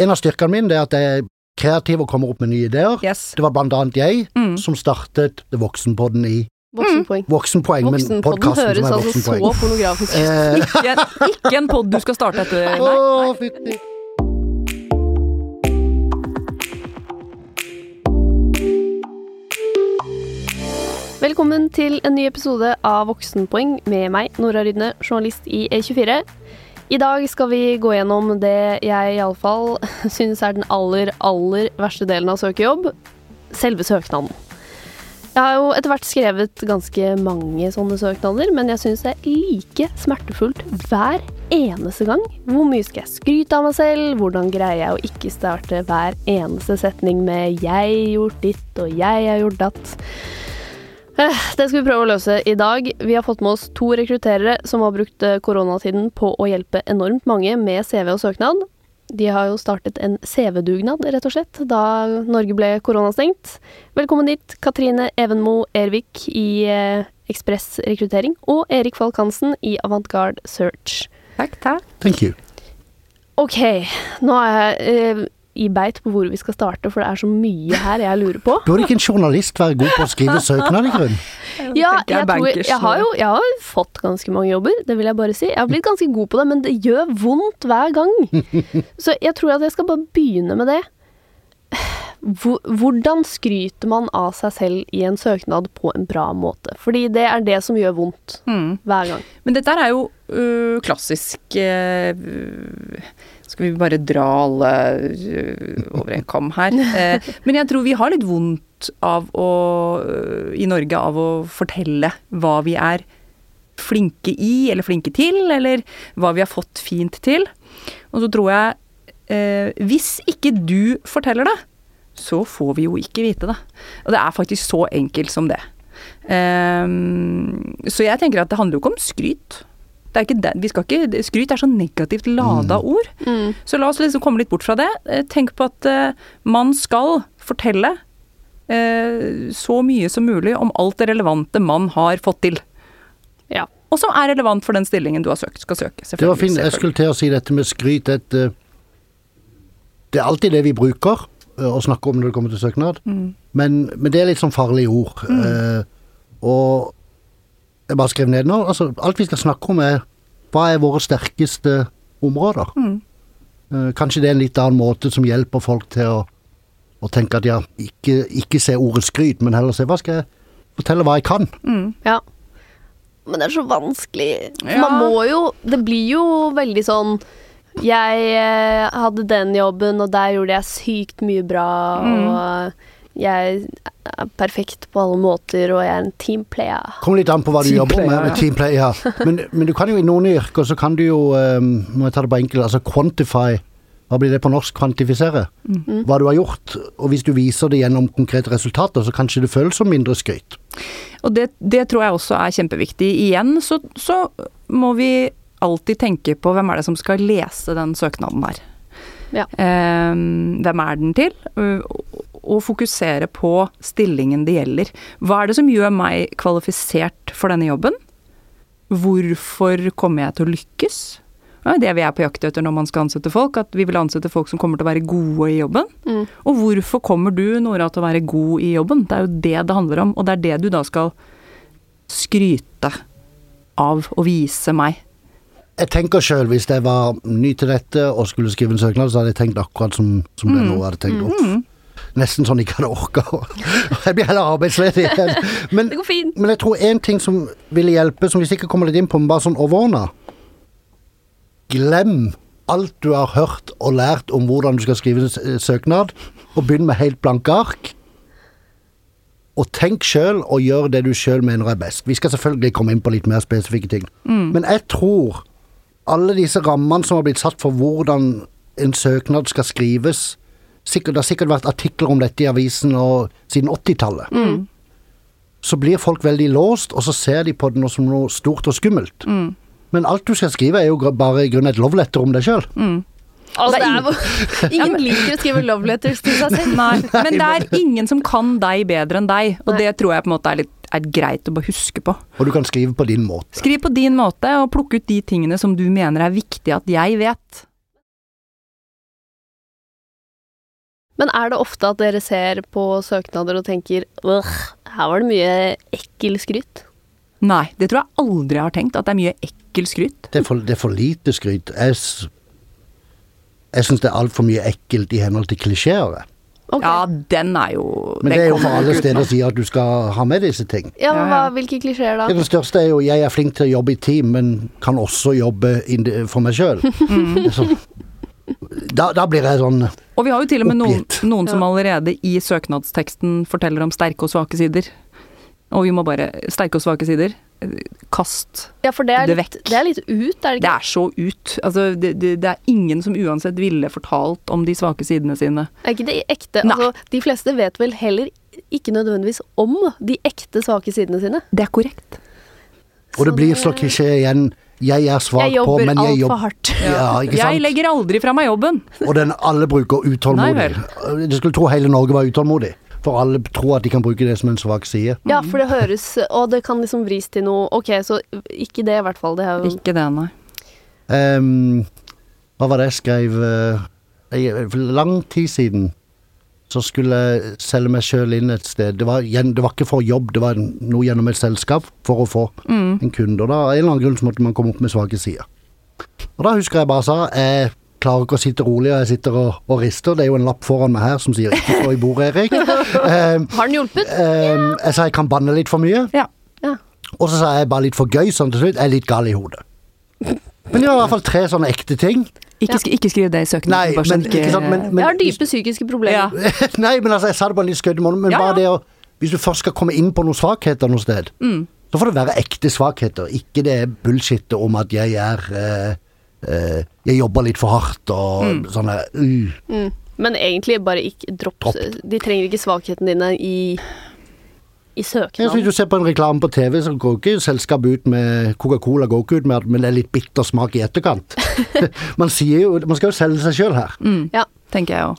En av styrkene mine er at jeg er kreativ og kommer opp med nye ideer. Yes. Det var blant annet jeg Mm. som startet Voksenpodden i Voksenpoeng. Voksenpoeng, men Voksenpodden podkasten høres som er altså så pornografisk ut. Eh, Ikke, ikke en pod du skal starte etter. Nei. nei. fytti. Velkommen til en ny episode av Voksenpoeng med meg, Nora Rydne, journalist i E24. I dag skal vi gå gjennom det jeg iallfall syns er den aller, aller verste delen av søkejobb selve søknaden. Jeg har jo etter hvert skrevet ganske mange sånne søknader, men jeg syns det er like smertefullt hver eneste gang. Hvor mye skal jeg skryte av meg selv? Hvordan greier jeg å ikke starte hver eneste setning med 'jeg gjort ditt' og 'jeg har gjort datt'? Eh, Det skal vi prøve å løse i dag. Vi har fått med oss to rekrutterere som har brukt eh, koronatiden på å hjelpe enormt mange med CV og søknad. De har jo startet en CV-dugnad, rett og slett, da Norge ble koronastengt. Velkommen dit, Katrine Evenmo Ervik i eh, Ekspress rekruttering og Erik Falk Hansen i Avantgarde Search. Takk, takk. Thank you. Ok, nå er jeg eh, i beit på hvor vi skal starte, for det er så mye her jeg lurer på. Burde ikke en journalist være god på å skrive søknad, i grunnen? Ja, jeg jeg, tror, jeg, har jo jeg har fått ganske mange jobber, det vil jeg bare si. Jeg har blitt ganske god på det, men det gjør vondt hver gang. Så jeg tror at jeg skal bare begynne med det. Hvordan skryter man av seg selv i en søknad på en bra måte? Fordi det er det som gjør vondt Mm. hver gang. Men dette er jo øh, klassisk øh, Skal vi bare dra alle øh, over en kam her? Eh, men jeg tror vi har litt vondt av å øh, i Norge av å fortelle hva vi er flinke i, eller flinke til, eller hva vi har fått fint til. Og så tror jeg eh, Hvis ikke du forteller det, så får vi jo ikke vite det. Og det er faktisk så enkelt som det. Ehm, så jeg tenker at det handler jo ikke om skryt. Det er ikke det, vi skal ikke, skryt er så negativt lada ord. Mm. Så la oss liksom komme litt bort fra det. Eh, Tenk på at uh, man skal fortelle uh, så mye som mulig om alt det relevante man har fått til. Ja. Og som er relevant for den stillingen du har søkt, skal søke. Det var fint. Jeg skulle til å si dette med skryt. Et, uh, det er alltid det vi bruker å snakke om når det kommer til søknad, Mm. men, men det er litt sånn farlige ord. Eh, og jeg bare skrev ned nå. Altså, alt vi skal snakke om, er hva er våre sterkeste områder. Mm. Eh, kanskje det er en litt annen måte som hjelper folk til å, å tenke at ja, ikke, ikke se ordet skryt, men heller se hva skal jeg fortelle hva jeg kan. Mm. Ja. Men det er så vanskelig. Ja. Man må jo Det blir jo veldig sånn Jeg eh, hadde den jobben, og der gjorde jeg sykt mye bra, Mm. og jeg er perfekt på alle måter, og jeg er en teamplayer. Kommer litt an på hva du jobber med. med ja. team player, ja. men, men du kan jo i noen yrker så kan du jo um, Må jeg ta det på enkelt, altså quantify. Hva blir det på norsk? Kvantifisere. Mm. Hva du har gjort. Og hvis du viser det gjennom konkrete resultater, så kanskje det føles som mindre skryt. Og det, det tror jeg også er kjempeviktig. Igjen så, så må vi alltid tenke på hvem er det som skal lese den søknaden her. Ja. Eh, hvem er den til? Og fokusere på stillingen det gjelder. Hva er det som gjør meg kvalifisert for denne jobben? Hvorfor kommer jeg til å lykkes? Det er det vi er på jakt etter når man skal ansette folk, at vi vil ansette folk som kommer til å være gode i jobben. Mm. Og hvorfor kommer du, Nora, til å være god i jobben? Det er jo det det handler om, og det er det du da skal skryte av og vise meg. Jeg tenker sjøl, hvis jeg var ny til dette og skulle skrive en søknad, så hadde jeg tenkt akkurat som, som det nå hadde tenkt. Uff. Nesten sånn ikke hadde orka. Jeg blir heller arbeidsledig igjen. Men, Det går fint. men jeg tror én ting som ville hjelpe, som vi sikkert kommer litt inn på, men bare sånn overordna Glem alt du har hørt og lært om hvordan du skal skrive en søknad, og begynn med helt blanke ark. Og tenk sjøl, og gjør det du sjøl mener er best. Vi skal selvfølgelig komme inn på litt mer spesifikke ting. Men jeg tror alle disse rammene som har blitt satt for hvordan en søknad skal skrives sikkert, Det har sikkert vært artikler om dette i avisen og, siden 80-tallet. Så blir folk veldig låst, og så ser de på det som noe stort og skummelt. Men alt du skal skrive, er jo bare i grunnen et love letter om deg sjøl. Altså, det er, ingen liker å skrive love letters til seg selv. Nei, men det er ingen som kan deg bedre enn deg, og det tror jeg på en måte er, litt, er greit å bare huske på. Og du kan skrive på din måte. Skriv på din måte, og plukk ut de tingene som du mener er viktig at jeg vet. Men er det ofte at dere ser på søknader og tenker øh, her var det mye ekkel skryt? Nei, det tror jeg aldri jeg har tenkt, at det er mye ekkel skryt. Det er for, det er for lite skryt. Jeg, jeg syns det er altfor mye ekkelt i henhold til klisjeer. Okay. Ja, den er jo Men det er jo for alle steder å si at du skal ha med disse ting. Ja, men hva. Hvilke klisjeer da? Det den største er jo jeg er flink til å jobbe i team, men kan også jobbe for meg sjøl. Da, da blir jeg sånn oppgitt. Og vi har jo til og med noen, noen som allerede i søknadsteksten forteller om sterke og svake sider. Og vi må bare Sterke og svake sider. Kast. Ja, for det er, det litt, det er litt ut, er det Det er så ut. Altså, det, det, det er ingen som uansett ville fortalt om de svake sidene sine. Er ikke det ekte? Nei. Altså, de fleste vet vel heller ikke nødvendigvis om de ekte svake sidene sine. Det er korrekt. Og det blir så klisjé igjen. Jeg er svak Jeg på, men jeg altfor jobber hardt. Ja, ikke Jeg legger aldri fra meg jobben. Og den alle bruker utålmodig. Nei Du skulle tro hele Norge var utålmodig. For alle tror at de kan bruke det som en svak side. Ja, for det høres Og det kan liksom vris til noe Ok, så ikke det, i hvert fall. Det er jo Ikke det, nei. Um, hva var det jeg skrev uh, jeg- For lang tid siden så skulle jeg selge meg sjøl inn et sted. Det var, det var ikke for jobb, det var noe gjennom et selskap for å få Mm. en kunde. Og da, av en eller annen grunn så måtte man komme opp med svake sider. Og da husker jeg bare sa jeg klarer ikke å sitte rolig, og jeg sitter og, og rister. Det er jo en lapp foran meg her som sier 'ikke stå i bordet, Erik'. Ehm, Har den hjulpet? ehm, jeg sa jeg kan banne litt for mye. Ja. Ja. Og så sa jeg bare litt for gøy sånn til slutt. Jeg er litt gal i hodet. Men det var i hvert fall tre sånne ekte ting. Ikke, sk ikke skriv det i søknaden. Nei, men, ikke sant, men, men Jeg har dype psykiske problemer. Ja. Nei, men altså, jeg sa det bare litt i måte, men Ja, bare det å Hvis du først skal komme inn på noen svakheter noe sted, Mm. så får det være ekte svakheter, ikke det bullshitet om at jeg er eh, eh, Jeg jobber litt for hardt og Mm. sånn der uh. Mm. Men egentlig bare ikke dropp. Dropp. De trenger ikke svakhetene dine i, i søknaden. Hvis du ser på en reklame på TV, så går ikke selskapet ut med Coca-Cola går ikke ut med at men det er litt bitter smak i etterkant. man sier jo Man skal jo selge seg sjøl her. Mm, Ja. tenker jeg òg.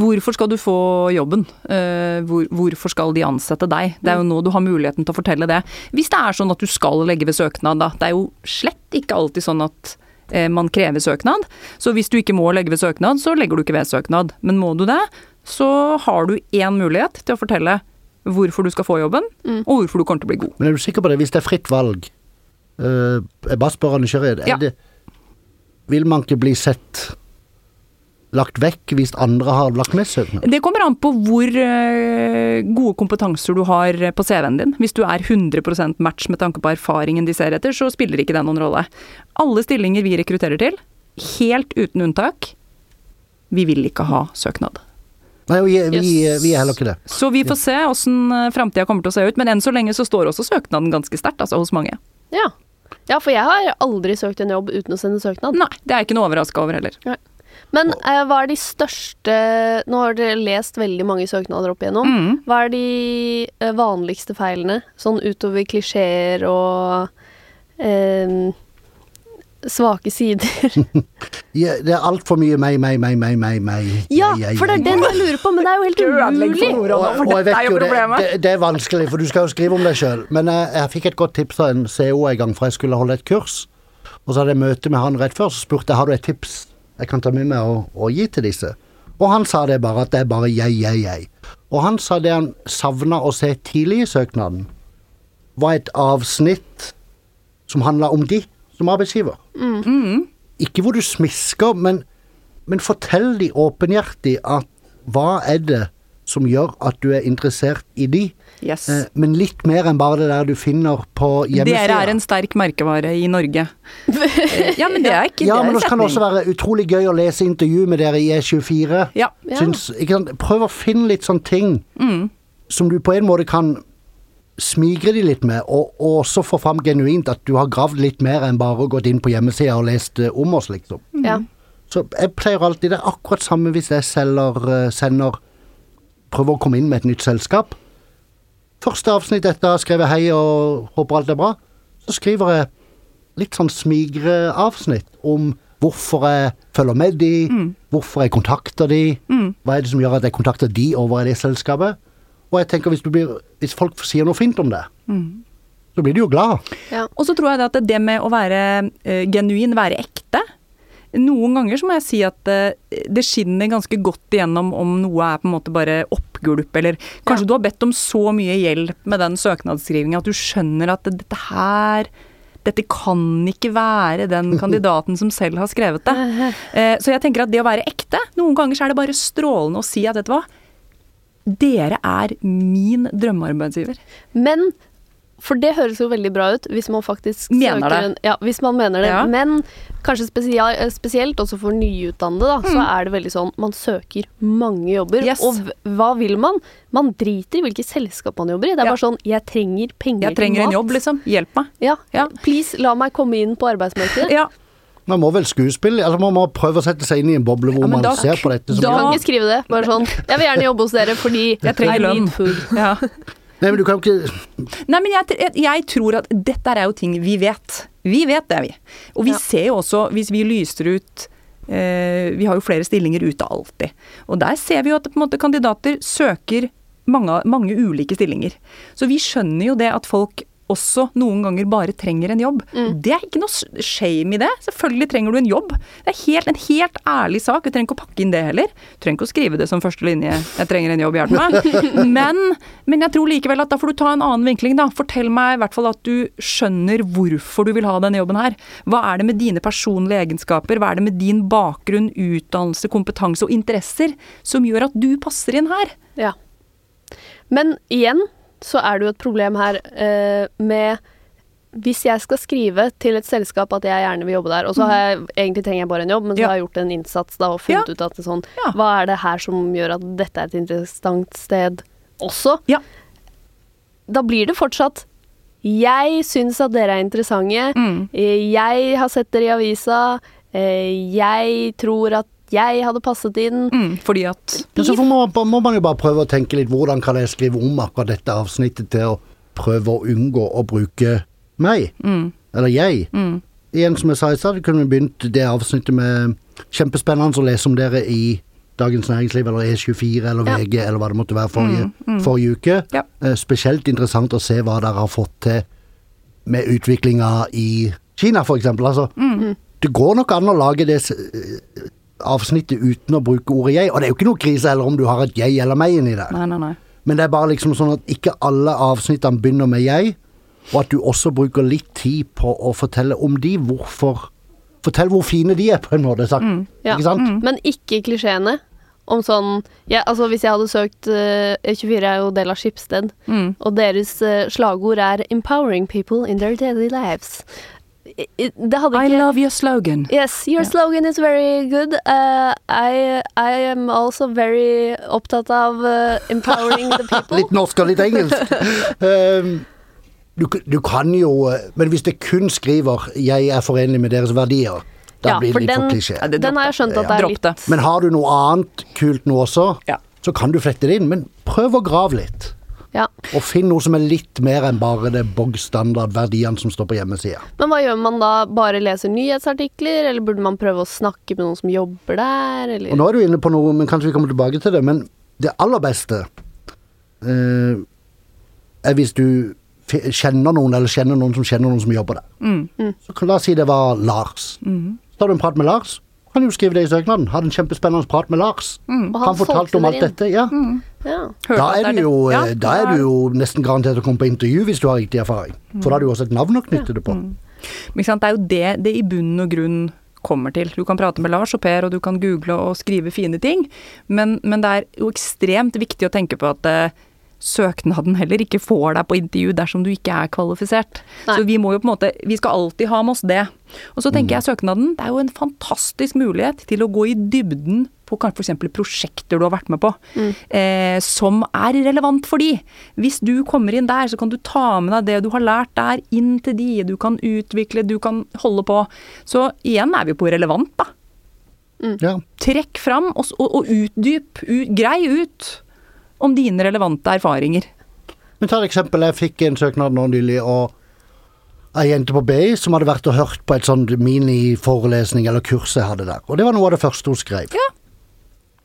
Hvorfor skal du få jobben? Eh, hvor, hvorfor skal de ansette deg? Det er jo nå du har muligheten til å fortelle det. Hvis det er sånn at du skal legge ved søknad, da. Det er jo slett ikke alltid sånn at eh, man krever søknad. Så hvis du ikke må legge ved søknad, så legger du ikke ved søknad. Men må du det, så har du én mulighet til å fortelle hvorfor du skal få jobben, Mm. og hvorfor du kommer til å bli god. Men er du sikker på det? Hvis det er fritt valg Uh, Jeg bare spør av nysgjerrighet. er Ja. det- Vil man ikke bli sett lagt vekk hvis andre har lagt med søknad? Det kommer an på hvor eh, gode kompetanser du har på CV-en din. Hvis du er 100% match med tanke på erfaringen de ser etter, så spiller ikke det noen rolle. Alle stillinger vi rekrutterer til, helt uten unntak, vi vil ikke ha søknad. Nei, vi, vi, vi er heller ikke det. Så vi får se åssen framtida kommer til å se ut, men enn så lenge så står også søknaden ganske sterkt, altså hos mange. Ja. ja, for jeg har aldri søkt en jobb uten å sende søknad. Nei, det er jeg ikke noe overraska over heller. Men eh, hva er de største Nå har dere lest veldig mange søknader opp igjennom. Mm. Hva er de eh, vanligste feilene, sånn utover klisjeer og eh, svake sider? Ja, det er altfor mye meg, meg, meg, meg, meg, meg. Ja, jeg, jeg, for det er den jeg lurer på, men det er jo helt umulig. Og, og jeg vet jo det, det, det er vanskelig, for du skal jo skrive om deg sjøl. Men jeg, jeg fikk et godt tips av en CO en gang, for jeg skulle holde et kurs. Og så hadde jeg møte med han rett før, så spurte jeg har du et tips jeg kan ta med meg og, og gi til disse. Og han sa det bare, at det er bare jeg, jeg, jeg. Og han sa det han savna å se tidlig i søknaden, var et avsnitt som handla om de som arbeidsgiver. Mm. Ikke hvor du smisker, men, men fortell de åpenhjertig at hva er det som gjør at du er interessert i de, Yes. eh, men litt mer enn bare det der du finner på hjemmesida. Dere er en sterk merkevare i Norge. Ja, men det er ikke ja, det men det kan også være utrolig gøy å lese intervju med dere i E24. Ja. Ja. Syns, ikke sant? Prøv å finne litt sånne ting Mm. som du på en måte kan smigre de litt med, og, og også få fram genuint at du har gravd litt mer enn bare gått inn på hjemmesida og lest eh, om oss, liksom. Ja. Så jeg pleier alltid Det er akkurat samme hvis jeg selger, eh, sender Prøver å komme inn med et nytt selskap. Første avsnitt etter å ha skrevet hei og håper alt er bra, så skriver jeg litt sånn smigreavsnitt om hvorfor jeg følger med de, hvorfor jeg kontakter de, Mm. hva er det som gjør at jeg kontakter de over i det selskapet. Og jeg tenker hvis, du blir, hvis folk sier noe fint om det, så blir du jo glad. Ja. Og så tror jeg det at det med å være uh, genuin, være ekte noen ganger så må jeg si at eh, det skinner ganske godt igjennom om noe er på en måte bare oppgulp, eller kanskje Ja. du har bedt om så mye hjelp med den søknadsskrivinga at du skjønner at dette her dette kan ikke være den kandidaten som selv har skrevet det. Eh, Så jeg tenker at det å være ekte Noen ganger så er det bare strålende å si at vet du hva, dere er min drømmearbeidsgiver. Men For det høres jo veldig bra ut hvis man faktisk Mener søker det. En, ja, hvis man mener det. Ja. Men kanskje spesia- eh, spesielt også for nyutdannede, da, så er det veldig sånn man søker mange jobber. Mm. Yes. Og hva vil man? Man driter i hvilket selskap man jobber i. Det er Ja. bare sånn jeg trenger penger Jeg trenger en jobb, liksom. Hjelp meg. Ja. Ja. Please, la meg komme inn på arbeidsmarkedet. Man må vel skuespille, eller man må prøve å sette seg inn i en boble hvor Ja, man da- ser på dette som da- kan ikke skrive det. Bare sånn Jeg vil gjerne jobbe hos dere fordi Jeg trenger lønn. ja. Nei, men du kan jo ikke Nei, men jeg, jeg, jeg tror at dette er jo ting vi vet. Vi vet det, vi. Og vi Ja. ser jo også, hvis vi lyser ut eh, Vi har jo flere stillinger ute alltid. Og der ser vi jo at på en måte, kandidater søker mange, mange ulike stillinger. Så vi skjønner jo det at folk også noen ganger bare trenger en jobb. Mm. Det er ikke noe shame i det. Selvfølgelig trenger du en jobb. Det er helt, en helt ærlig sak. Du trenger ikke å pakke inn det heller. Du trenger ikke å skrive det som første linje. 'Jeg trenger en jobb, hjelp meg'. Men, men jeg tror likevel at da får du ta en annen vinkling, da. Fortell meg i hvert fall at du skjønner hvorfor du vil ha denne jobben her. Hva er det med dine personlige egenskaper, hva er det med din bakgrunn, utdannelse, kompetanse og interesser som gjør at du passer inn her? Ja. Men igjen så er det jo et problem her eh, med hvis jeg skal skrive til et selskap at jeg gjerne vil jobbe der, og så har jeg egentlig trenger jeg bare en jobb, men så Ja. har jeg gjort en innsats da og funnet Ja. ut at det er sånn Ja. Hva er det her som gjør at dette er et interessant sted også? Ja. Da blir det fortsatt Jeg syns at dere er interessante. Mm. Eh, Jeg har sett dere i avisa. Eh, Jeg tror at jeg hadde passet inn. Mm, fordi at Ja, så får man, må man jo bare prøve å tenke litt hvordan kan jeg skrive om akkurat dette avsnittet til å prøve å unngå å bruke meg, mm, eller jeg. mm. Igjen som jeg sa i stad, kunne vi begynt det avsnittet med Kjempespennende å lese om dere i Dagens Næringsliv eller E24 eller Ja. VG eller hva det måtte være forrige, Mm, mm. forrige uke. Ja. Eh, Spesielt interessant å se hva dere har fått til med utviklinga i Kina, for eksempel. Altså, Mm. det går nok an å lage det avsnittet uten å bruke ordet jeg, og det er jo ikke noe krise heller om du har et jeg eller meg inni der. Nei, nei, nei. Men det er bare liksom sånn at ikke alle avsnittene begynner med jeg, og at du også bruker litt tid på å fortelle om de, hvorfor Fortell hvor fine de er, på en måte sagt. Ja. Ikke sant? Men ikke klisjeene. Om sånn ja, Altså, hvis jeg hadde søkt uh, E24 er jo del av Skipsted, Mm. og deres uh, slagord er 'empowering people in their daily lives'. Det hadde I love your slogan. Yes, your yeah. slogan is very good. Uh, I, I am also very opptatt av uh, empowering the people. Litt norsk og litt engelsk. Um, du, du kan jo eh, Men hvis det kun skriver 'jeg er forenlig med deres verdier', da Ja, blir for det litt for den- klisjé. Ja, Den har jeg skjønt at det er litt. Men har du noe annet kult nå også, Ja. så kan du flette det inn. Men prøv å grave litt. Ja. Og finn noe som er litt mer enn bare det bog standard verdiene som står på hjemmesida. Men hva gjør man da? Bare leser nyhetsartikler, eller burde man prøve å snakke med noen som jobber der, Og nå er du inne på noe, men kanskje vi kommer tilbake til det. Men det aller beste eh, er hvis du kjenner noen, eller kjenner noen som kjenner noen som jobber der. Mm. Så kan La oss si det var Lars. Så tar du en prat med Lars. Kan jo skrive det i søknaden. Hadde en kjempespennende prat med Lars. Og Han fortalte om alt inn. dette. Ja. Ja. Da er, du jo, eh, Ja, da er du jo nesten garantert å komme på intervju hvis du har riktig erfaring. For da har du jo også et navn å knytte det på. Men ikke sant, Det er jo det det i bunn og grunn kommer til. Du kan prate med Lars og Per, og du kan google og skrive fine ting, men, men det er jo ekstremt viktig å tenke på at eh, søknaden heller ikke får deg på intervju dersom du ikke er kvalifisert. Nei. Så vi må jo på en måte Vi skal alltid ha med oss det. Og så tenker jeg søknaden, det er jo en fantastisk mulighet til å gå i dybden på kanskje f.eks. prosjekter du har vært med på, eh, som er relevant for de. Hvis du kommer inn der, så kan du ta med deg det du har lært der, inn til de. Du kan utvikle, du kan holde på. Så igjen er vi på relevant, da. Ja. Trekk fram og, og, og utdyp. U, grei ut om dine relevante erfaringer. Men ta et eksempel. Jeg fikk en søknad nå nylig, og ei jente på BI som hadde vært og hørt på et sånt mini-forelesning eller kurs jeg hadde der. Og det var noe av det første hun skrev. Ja.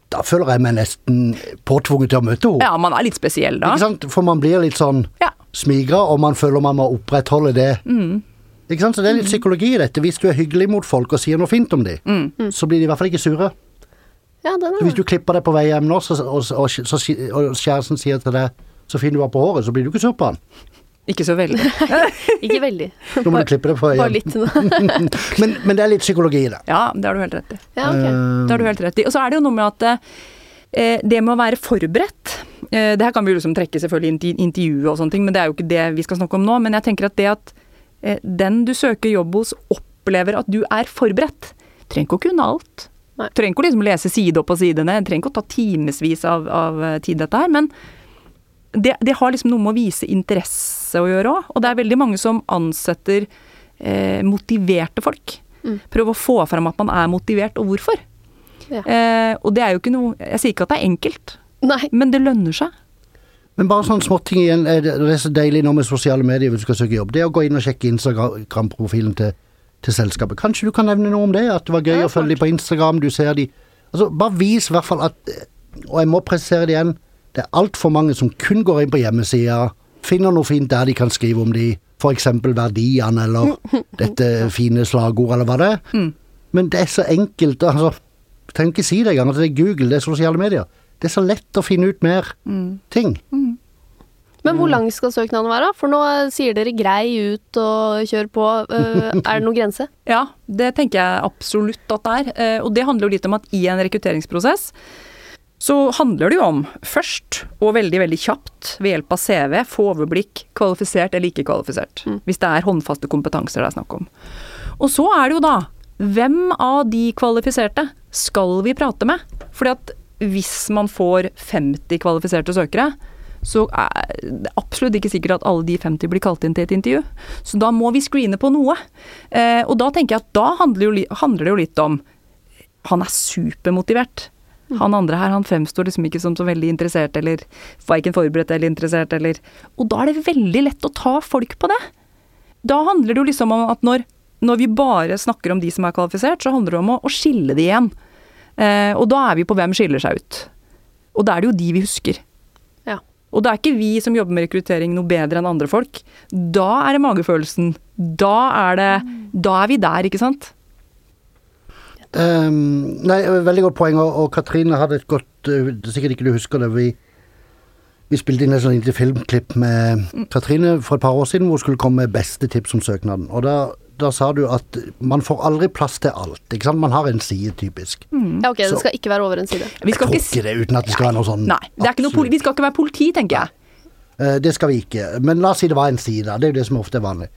Da føler jeg meg nesten påtvunget til å møte henne. Ja, man er litt spesiell da. Ikke sant? For man blir litt sånn Ja. smigra, og man føler man må opprettholde det Ikke sant? Så det er litt psykologi i dette. Hvis du er hyggelig mot folk og sier noe fint om dem, Mm. så blir de i hvert fall ikke sure. Ja, det Så er hvis du klipper deg på vei hjem nå, så, og, og, og, og kjæresten sier til deg 'så fin du var på håret', så blir du ikke sur på han. Ikke så veldig. Ikke veldig. Nå må du klippe deg på igjen. Bare litt. Men, men det er litt psykologi i det. Ja, det har du helt rett i. Ja, ok. Eh, Det har du helt rett i. Og så er det jo noe med at eh, det med å være forberedt eh, Det her kan vi jo liksom trekke selvfølgelig inn til intervjuet og sånne ting, men det er jo ikke det vi skal snakke om nå. Men jeg tenker at det at eh, den du søker jobb hos opplever at du er forberedt, trenger ikke å kunne alt. Nei. Trenger ikke å liksom lese side opp og side ned, trenger ikke å ta timevis av, av eh, tid dette her. Men det, det har liksom noe med å vise interesse å gjøre òg. Og det er veldig mange som ansetter eh, motiverte folk. Mm. Prøve å få fram at man er motivert, og hvorfor. Ja. Eh, og det er jo ikke noe Jeg sier ikke at det er enkelt, Nei. men det lønner seg. Men bare sånne småting igjen. er Det det er så deilig nå med sosiale medier hvis du skal søke jobb. Det å gå inn og sjekke Instagram-profilen til, til selskapet. Kanskje du kan nevne noe om det? At det var gøy Ja, å følge dem på Instagram. Du ser de Altså, bare vis i hvert fall at Og jeg må presisere det igjen. Det er altfor mange som kun går inn på hjemmesida, finner noe fint der de kan skrive om de, f.eks. verdiene eller dette fine slagordet eller hva det er. Mm. Men det er så enkelt. altså Jeg trenger ikke si det engang. at Det er Google, det er sosiale medier. Det er så lett å finne ut mer ting. Men hvor lang skal søknaden være? For nå sier dere grei ut og kjør på. Eh, er det noen grense? Ja, det tenker jeg absolutt at det er. Eh, og det handler jo litt om at i en rekrutteringsprosess så handler det jo om først, og veldig veldig kjapt, ved hjelp av CV, få overblikk kvalifisert eller ikke kvalifisert. Hvis det er håndfaste kompetanser det er snakk om. Og så er det jo da hvem av de kvalifiserte skal vi prate med? Fordi at hvis man får 50 kvalifiserte søkere, så er det absolutt ikke sikkert at alle de 50 blir kalt inn til et intervju. Så da må vi screene på noe. Eh, og da tenker jeg at da handler, jo, handler det jo litt om Han er supermotivert. Han andre her han fremstår liksom ikke som så veldig interessert, eller verken forberedt eller interessert, eller Og da er det veldig lett å ta folk på det. Da handler det jo liksom om at når, når vi bare snakker om de som er kvalifisert, så handler det om å, å skille de igjen. Eh, og da er vi på hvem skiller seg ut. Og da er det jo de vi husker. Ja. Og det er ikke vi som jobber med rekruttering noe bedre enn andre folk. Da er det magefølelsen. Da er det Da er vi der, ikke sant? Ehm, nei, veldig godt poeng, og, og Katrine hadde et godt uh, er Sikkert ikke du husker det. Vi, vi spilte inn et sånt lite filmklipp med Katrine for et par år siden hvor hun skulle komme med beste tips om søknaden. Og da, da sa du at man får aldri plass til alt. ikke sant? Man har en side, typisk. Ja, ok, Så- det skal ikke være over en side. Vi Jeg skal tror ikke, det, uten at det skal være noe sånn nei, det er ikke noe poli, vi skal ikke være politi, tenker jeg. Uh, Det skal vi ikke. Men la oss si det var en side. Det er jo det som ofte er vanlig.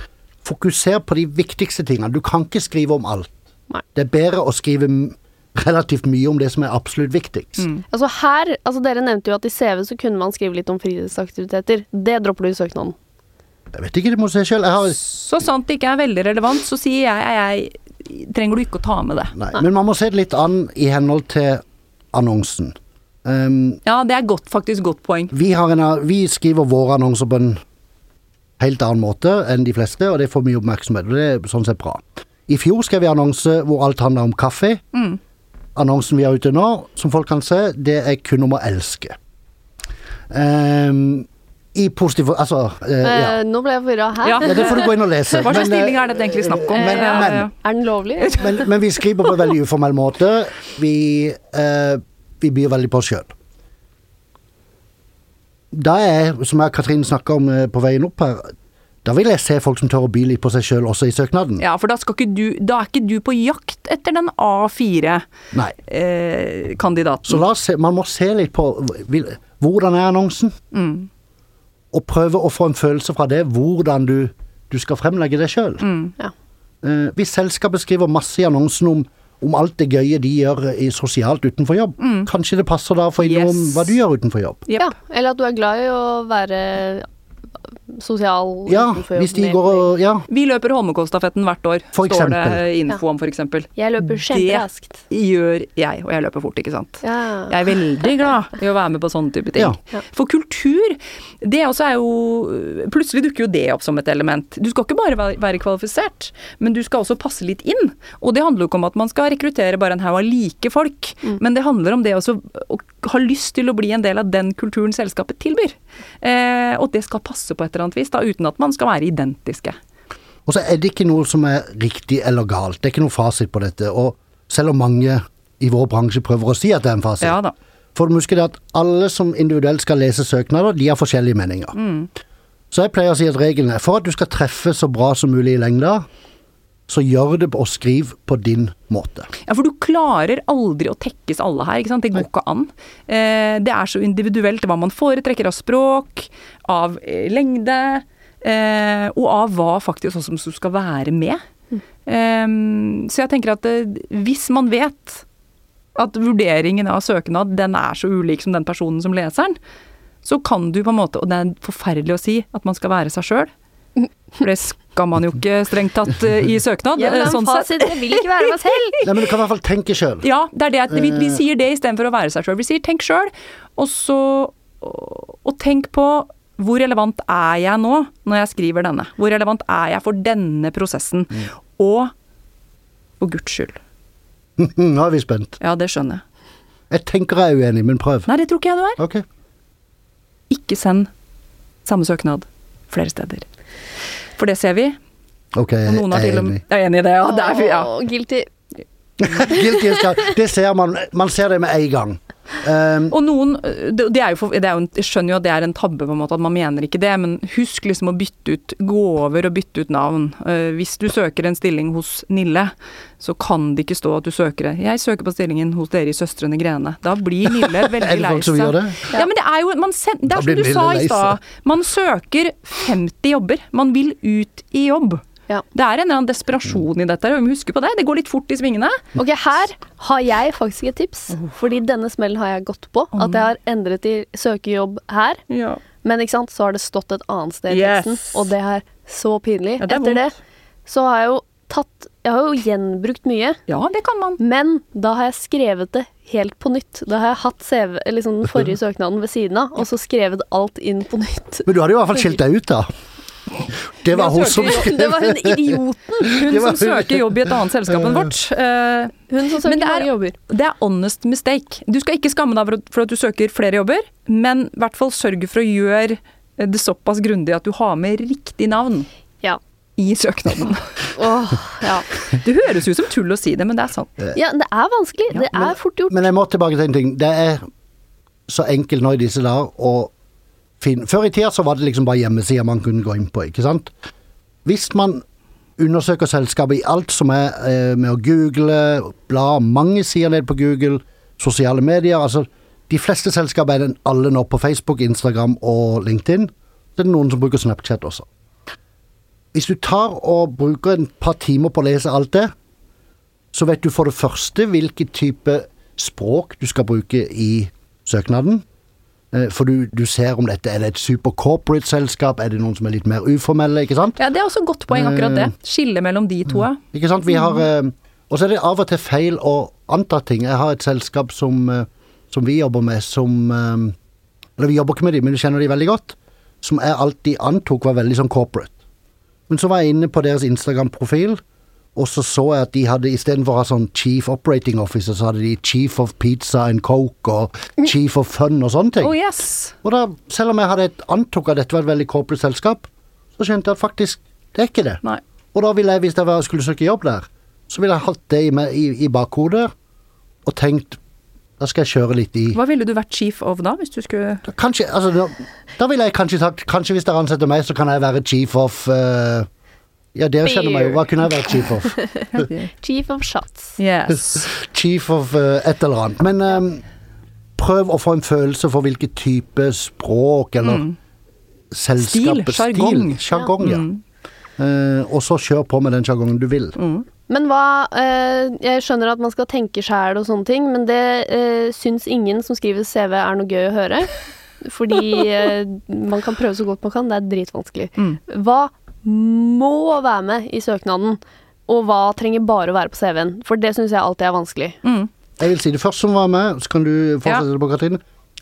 Fokuser på de viktigste tingene. Du kan ikke skrive om alt. Nei. Det er bedre å skrive relativt mye om det som er absolutt viktigst. Altså her, altså Dere nevnte jo at i CV så kunne man skrive litt om fritidsaktiviteter. Det dropper du i søknaden. Jeg vet ikke, det må du se sjøl. Har Så sant det ikke er veldig relevant, så sier jeg, jeg, jeg trenger du ikke å ta med det. Nei, men man må se det litt an i henhold til annonsen. Um, Ja, det er godt, faktisk godt poeng. vi, har en, vi skriver våre annonser på en helt annen måte enn de fleste, og det får mye oppmerksomhet. og Det er sånn sett bra. I fjor skrev vi annonse hvor alt handler om kaffe. Mm. Annonsen vi har ute nå, som folk kan se, det er kun om å elske. Um, I positiv Altså, uh, ja. Eh, nå ble jeg forvirra. Hæ? Ja. ja. Det får du gå inn og lese. Hva slags eh, stilling er dette egentlig snakk om? Men, Ja, men, ja. Er den lovlig? men, men vi skriver på en veldig uformell måte. Vi, uh, vi byr veldig på oss sjøl. Da er, som jeg og Katrin snakka om eh, på veien opp her, da vil jeg se folk som tør å by litt på seg sjøl også i søknaden. Ja, for da, skal ikke du, da er ikke du på jakt etter den A4-kandidaten. Eh. Så la oss se, man må se litt på vil- hvordan er annonsen, mm. og prøve å få en følelse fra det hvordan du, du skal fremlegge deg sjøl. Mm. Ja. Eh, hvis selskapet skriver masse i annonsen om, om alt det gøye de gjør i sosialt utenfor jobb, kanskje det passer da å få inn noe om Mm. Yes. hva du gjør utenfor jobb. Yep. ja. Eller at du er glad i å være sosial Ja, hvis de går og Ja. Vi løper Holmenkollstafetten hvert år, For står det info om, for eksempel. Jeg løper kjemperaskt. Det gjør jeg, og jeg løper fort, ikke sant. Ja. Jeg er veldig glad i å være med på sånne type ting. Ja. Ja. For kultur, det også er jo Plutselig dukker jo det opp som et element. Du skal ikke bare være- kvalifisert, men du skal også passe litt inn. Og det handler jo ikke om at man skal rekruttere bare en haug av like folk, men det handler om det også å ha lyst til å bli en del av den kulturen selskapet tilbyr. Eh, og det skal passe på et eller annet vis, da, uten at man skal være identiske. Og så er det ikke noe som er riktig eller galt. Det er ikke noe fasit på dette. Og selv om mange i vår bransje prøver å si at det er en fasit, Ja da. for du huske det at alle som individuelt skal lese søknader, de har forskjellige meninger. Mm. Så jeg pleier å si at regelen er for at du skal treffe så bra som mulig i lengda, så gjør det og skriv på din måte. Ja, for du klarer aldri å tekkes alle her, ikke sant. Det går ikke an. Eh, det er så individuelt hva man foretrekker av språk, av eh, lengde, eh, og av hva faktisk også som skal være med. Eh, så jeg tenker at eh, hvis man vet at vurderingen av søknad den er så ulik som den personen som leser den, så kan du på en måte, og det er forferdelig å si, at man skal være seg sjøl. For det skal man jo ikke strengt tatt eh, i søknad. Ja, men eh, sånn fasit, jeg vil ikke være meg selv. Nei, men du kan i hvert fall tenke sjøl. Ja, det er det. at Vi, vi Eh. sier det istedenfor å være seg sjøl. Vi sier tenk sjøl, og så og tenk på hvor relevant er jeg nå når jeg skriver denne? Hvor relevant er jeg for denne prosessen? Mm. Og for guds skyld. Nå er vi spent. Ja, det skjønner jeg. Jeg tenker jeg er uenig, men prøv. Nei, det tror ikke jeg du er. Okay. Ikke send samme søknad flere steder. For det ser vi. Ok, jeg noen er enig. Jeg er enig i det, ja. Det er, ja. Guilty. Guilty. Det ser man. Man ser det med en gang. Um, Og noen det, det er jo for, det er jo Jeg skjønner jo at det er en tabbe, på en måte, at man mener ikke det, men husk liksom å bytte ut Gå over og bytte ut navn. Uh, hvis du søker en stilling hos Nille, så kan det ikke stå at du søker det. Jeg søker på stillingen hos dere i Søstrene Grene. Da blir Nille veldig lei seg. Ja, men det er jo man send, Det er som du sa i stad. Man søker 50 jobber. Man vil ut i jobb. Ja. Det er en eller annen desperasjon i dette, vi må huske på det. Det går litt fort i svingene. Ok, her har jeg faktisk et tips. Fordi denne smellen har jeg gått på. At jeg har endret i søkejobb her. Ja. Men ikke sant, så har det stått et annet sted i Yes. og det er så pinlig. Ja, det er Etter det så har jeg jo tatt Jeg har jo gjenbrukt mye, ja, det kan man. men da har jeg skrevet det helt på nytt. Da har jeg hatt CV, liksom den forrige søknaden ved siden av, og så skrevet alt inn på nytt. men du hadde i hvert fall skilt deg ut, da. Det var hun som Det var hun idioten! Hun som søker jobb i et annet selskap enn vårt. eh, Hun som søker det er- mange jobber. Det er honest mistake. Du skal ikke skamme deg for at- du søker flere jobber, men i hvert fall sørge for å gjøre det såpass grundig at du har med riktig navn Ja. i søknaden. Åh, ja. Det høres ut som tull å si det, men det er sant. ja, det er vanskelig. Det er fort gjort. Men jeg må tilbake til en ting. Det er så enkelt nå i disse dager å finne Før i tida så var det liksom bare hjemmesider man kunne gå inn på, ikke sant? Hvis man undersøker selskapet i alt som er eh, med å google, bla mange sider ned på Google, sosiale medier altså De fleste selskap er den alle nå på Facebook, Instagram og LinkedIn. Det er noen som bruker Snapchat også. Hvis du tar og bruker en par timer på å lese alt det, så vet du for det første hvilken type språk du skal bruke i søknaden. Eh, For du, du ser om dette er det et super corporate selskap, er det noen som er litt mer uformelle, ikke sant? Ja, Det er også et godt poeng, akkurat det. Skille mellom de to. ja. Ikke sant? Vi har eh, Og så er det av og til feil å anta ting. Jeg har et selskap som, eh, som vi jobber med, som eh, Eller vi jobber ikke med dem, men vi kjenner de veldig godt. Som jeg alltid antok var veldig sånn corporate. Men så var jeg inne på deres Instagram-profil, og så så jeg at de hadde istedenfor å ha sånn Chief Operating Officer, så hadde de Chief of Pizza and Coke og Chief of Fun og sånne ting. Oh yes! Og da, selv om jeg hadde et antok at dette var et veldig corporate selskap, så skjønte jeg at faktisk, det er ikke det. Nei. Og da ville jeg, hvis jeg skulle søke jobb der, så ville jeg hatt det i, i, i bakhodet, og tenkt, da skal jeg kjøre litt i Hva ville du vært chief of da, hvis du skulle da, Kanskje, altså, da, da ville jeg kanskje sagt, kanskje hvis dere ansetter meg, så kan jeg være chief of eh, Ja, dere kjenner meg jo, hva kunne jeg vært chief of? Chief of shots. Yes. Chief of uh, et eller annet. Men um, prøv å få en følelse for hvilken type språk eller selskapets Stil, jargong. stil. Sjargong, ja. Mm. Uh, og så kjør på med den sjargongen du vil. Men hva eh, Jeg skjønner at man skal tenke sjæl og sånne ting, men det eh, syns ingen som skriver CV er noe gøy å høre. Fordi eh, man kan prøve så godt man kan, det er dritvanskelig. Mm. Hva må være med i søknaden, og hva trenger bare å være på CV-en? For det syns jeg alltid er vanskelig. Mm. Jeg vil si det først som var med, så kan du fortsette på Katrine.